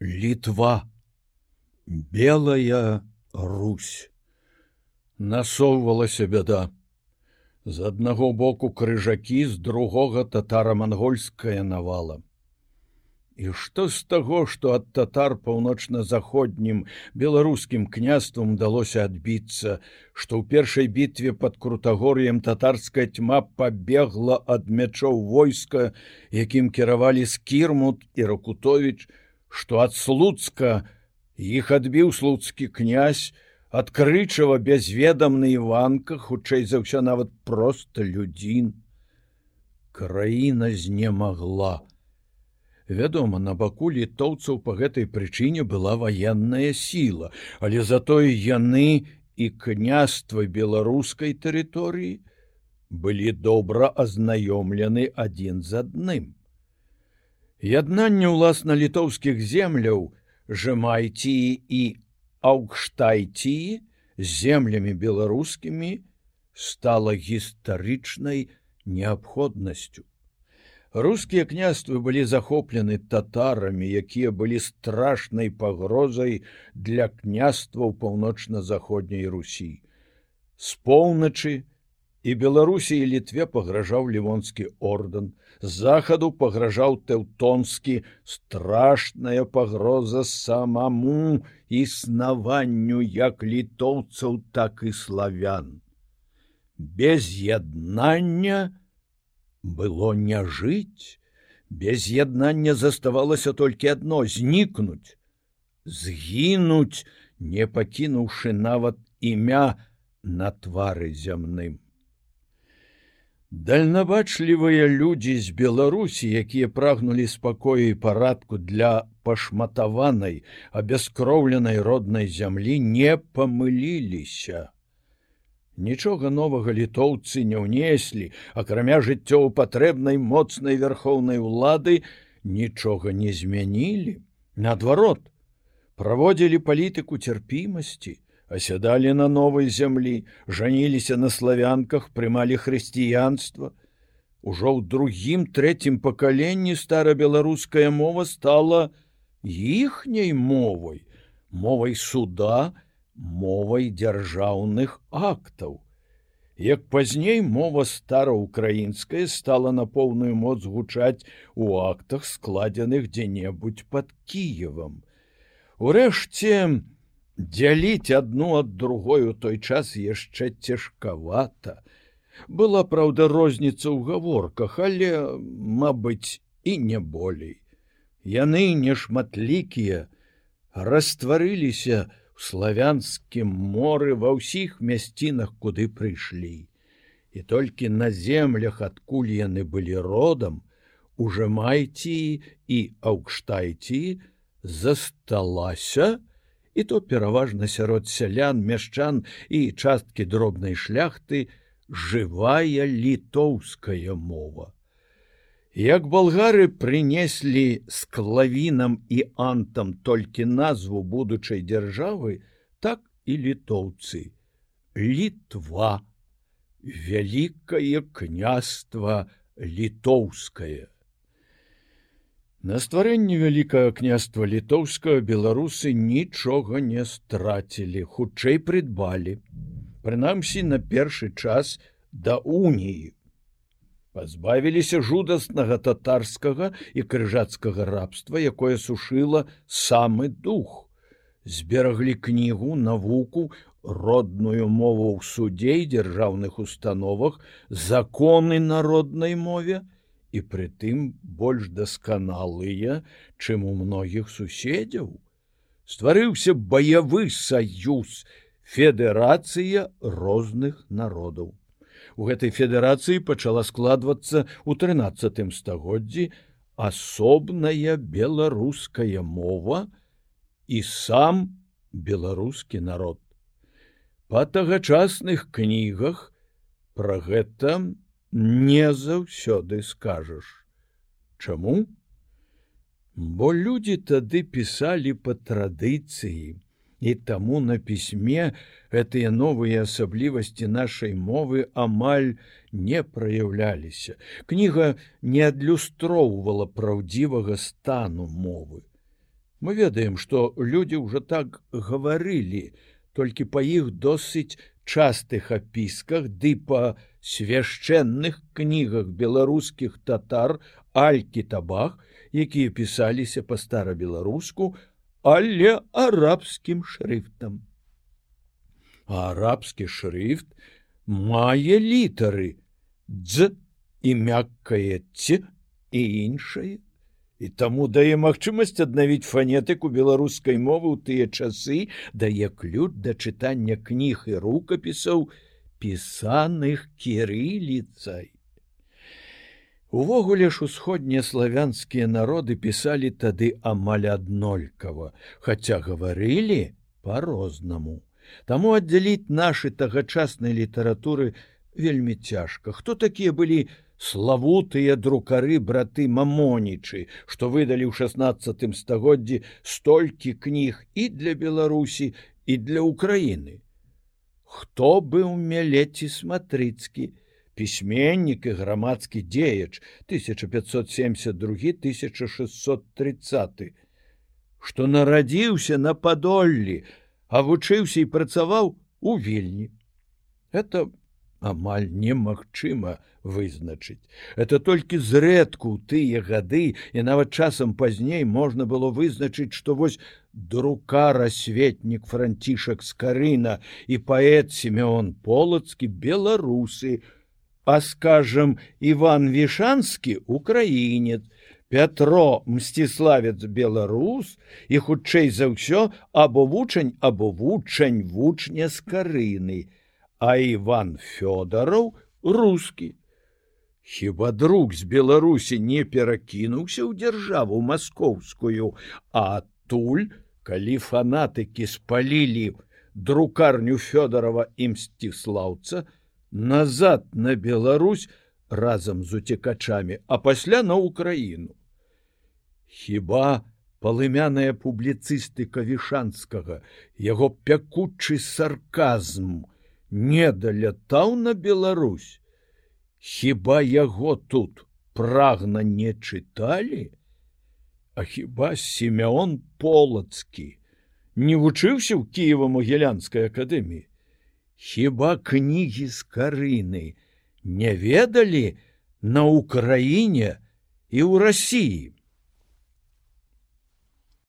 літва белая русь. Насоўвалася бяда. З аднаго боку крыжакі з другога татара-мангольская навала. І што з таго, што ад татар паўночна-заходнім беларускім княствам удалося адбіцца, што ў першай бітве под крутагор'ем татарская тьма пабегла ад мячоў войска, якім кіравалі скірмут і ракутович, што ад слуцка іх адбіў слуцкі князь, адкрычава бязведамны іванка, хутчэй за ўсё нават проста людзін. Краіна знемагла Вядома, на баку літоўцаў па гэтай прычыне была ваенная сіла, але затое яны і княства беларускай тэрыторыі былі добра азнаёмлены адзін з адным. Яднанне ўласна літоўскіх земляў жемайці і аўкштайці з землямі беларускімі стала гістарычнай неабходнасцю. Рускія княствы былі захоплены татарамі, якія былі страшнай пагрозай для княстваў паўночна-заходняй Русі. З поўначы і Беларусі і літве пагражаў лівонскі ордэн, з захаду пагражаў тэўтонскі страшная пагроза самаму існаванню як літоўцаў, так і славян. Без яднання, было не жыць без яднання заставалася толькі адно знікнуць згінуць не пакінуўшы нават імя на твары зямным дальнабачлівыя людзі з беларусі якія прагнулі спакою і парадку для пашматаванай абяскроўленай роднай зямлі не памыліліся Нічога новага літоўцы не ўнеслі, акрамя жыццёў патрэбнай моцнай вярхоўнай улады нічога не змянілі. Наадварот, праводзілі палітыку цярпімасці, асядалі на новай зямлі, жаніліся на славянках, прымалі хрысціянства. Ужо ў другім трэцім пакаленні стара-беларуская мова стала іхняй мовай, мовай суда, мовай дзяржаўных актаў. Як пазней мова стараўкраінская стала на поўную моц гучаць у актах складзеных дзе-небудзь под Кіевам. Урэшце дзяліць адну ад другой у той час яшчэ цяжкавата. Была праўда розніца ў гаворках, але, мабыць, і не болей. Яны нешматлікія растварыліся, славянскім моры ва ўсіх мясцінах куды прыйшлі і толькі на землях адкуль яны былі родам уже майці і аўкштайці засталася і то пераважна сярод сялян мяшчан і часткі дробнай шляхты жывая літоўская мова Як болгары прынеслі з клавінам і антам толькі назву будучай дзяржавы, так і літоўцы. Літва, вялікае княства літоўскае. На стварэнне вялікага княства літоўскага беларусы нічога не страцілі, хутчэй прыдбалі. Прынамсі на першы час да уніі пазбавіліся жудаснага татарскага і крыжацкага рабства, якое сушыла самы дух. Збераглі кнігу навуку, родную мову ў судзе і дзяржаўных установах, законы народнай мове і прытым больш дасканалыя, чым у многіх суседзяў. Стварыўся баявы саюз, федэрацыя розных народаў у гэтай федэрацыі пачала складвацца ў трынацатым стагоддзі асобная беларуская мова і сам беларускі народ. Па тагачасных кнігах пра гэта не заўсёды скажаш. Чаму? Бо людзі тады пісалі па традыцыі, і таму на пісьме гэтыя новыя асаблівасці нашай мовы амаль не праяўляліся. Кніга не адлюстроўвала праўдзівага стану мовы. Мы ведаем, што людзі ўжо так гаварылі, толькі па іх досыць частых апісках ды па свяшчэнных кнігах беларускіх татар алькі табах, якія пісаліся па старабеларуску, але арабскім шрыфтам. Арабскі шрыфт мае літары дз і мяккае ці і іншае і таму дае магчымасць аднавіць фанетыку беларускай мовы ў тыя часы дае ключ да чытання кніг і рукапісаў пісаных кірыліцай. Увогуле ж усходнія славянскія народы пісалі тады амаль аднолькава, хаця гаварылі по-рознаму. Таму аддзяліць нашы тагачаснай літаратуры вельмі цяжка. Хто такія былі славутыя друкары браты мамонічы, што выдалі ў 16 стагоддзі столькі кніг і для Беларусі і для Украіны. Хто быў мелеці смотрыцкі, пісьменнік і грамадскі дзеяч 1572-1630, што нарадзіўся на падоллі, а вучыўся і працаваў у вільні. Это амаль немагчыма вызначыць. Это толькі зрэдку ў тыя гады і нават часам пазней можна было вызначыць, што вось друкара светнік францішак скарына і паэт семён полацкі беларусы, а скажам Іван вішанскі украінец, Пятро мсціславец беларус і хутчэй за ўсё або вучань або вучань вучня скарыны а Іван Фёдараў рускі. Хіба друг з Беларусі не перакінуўся ў дзяржаву маскоўскую, а адтуль, калі фанатыкі спалілі друкарню Фёдарова і мсціслаўца, назад на Беларусь разам з уцекачамі, а пасля на ўкраіну. Хіба палымяная публіцыстыка вішанскага, яго пякучы сарказм, не далятаў на Беларусь. Хіба яго тут прагна не чыталі? А хіба семён полацкі не вучыўся ў кіева-могілянскай акадэміі? Хіба кнігі з карыны не ведалі на ўкраіне і ў рассіі?